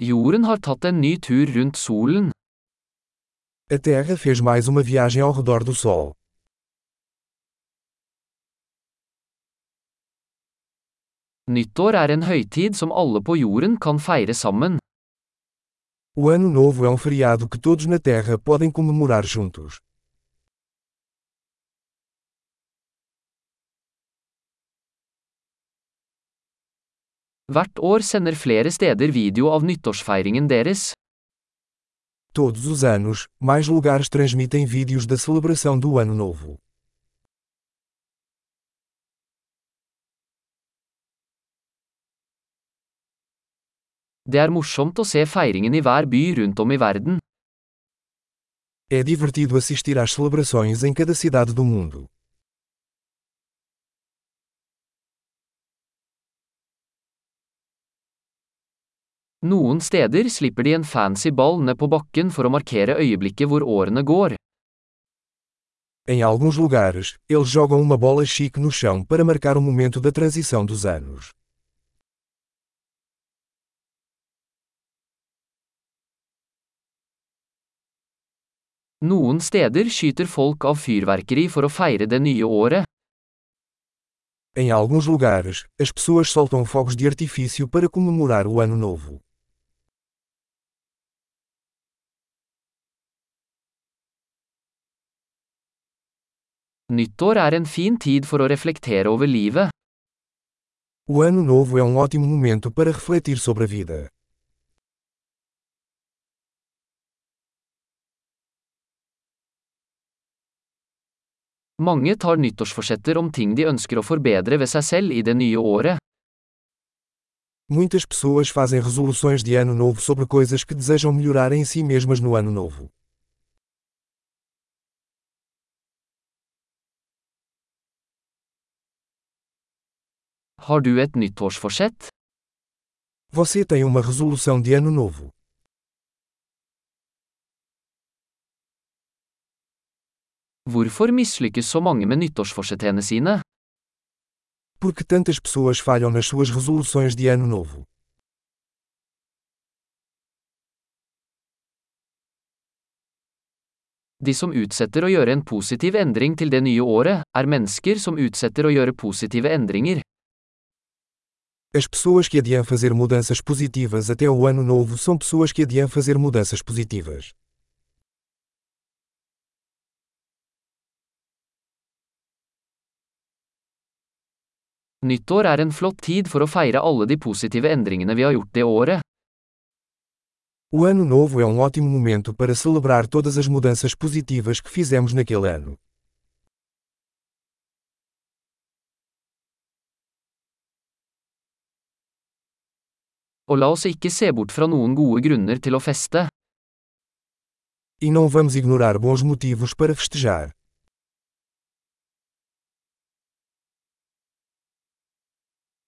Jorden har tatt en ny tur rundt solen. A Terra fez mais uma viagem ao redor do Sol. Nyttår er en høytid som alle på jorden kan feire sammen. O Ano Novo é um feriado que todos na Terra podem comemorar juntos. Hvert år sender flere steder video av nyttårsfeiringen deres. Todos os anos, mais lugares transmitem vídeos da celebração do Ano Novo. Det er morsomt å se feiringen i hver by rundt om i verden. É divertido assistir às celebrações em cada cidade do mundo. Noen steder slipper de en fancy ball ned på bakken for å markere øyeblikket hvor årene går. Em alguns lugares, eles jogam uma bola chique no chão para marcar o momento da transição dos anos. Noen steder skyter folk av fyrverkeri for å feire det nye året. Em alguns lugares, as pessoas soltam fogos de artifício para comemorar o Ano Novo. Nyttår er en fin tid for å reflektere over livet. O Ano Novo é um ótimo momento para refletir sobre a vida. Mange tar nyttårsforsetter om ting de ønsker å forbedre ved seg selv i det nye året. Muitas pessoas fazem resoluções de Ano Novo sobre coisas que desejam melhorar em si mesmas no Ano Novo. Har du et nyttårsforsett? Você tem uma resolução de Ano Novo. Hvorfor mislykkes så mange med nyttårsforsettene sine? Porque tantas pessoas falham nas suas resoluções de Ano Novo? De som utsetter å gjøre en positiv endring til det nye året, er mennesker som utsetter å gjøre positive endringer. As pessoas que adiam fazer mudanças positivas até o Ano Novo são pessoas que adiam fazer mudanças positivas. Nyttår er en flott tid for å feire alle de positive endringene vi har gjort det året. O Ano Novo é um ótimo momento para celebrar todas as mudanças positivas que fizemos naquele ano. Og la oss ikke se bort fra noen gode grunner til å feste. E não vamos ignorar bons motivos para festejar.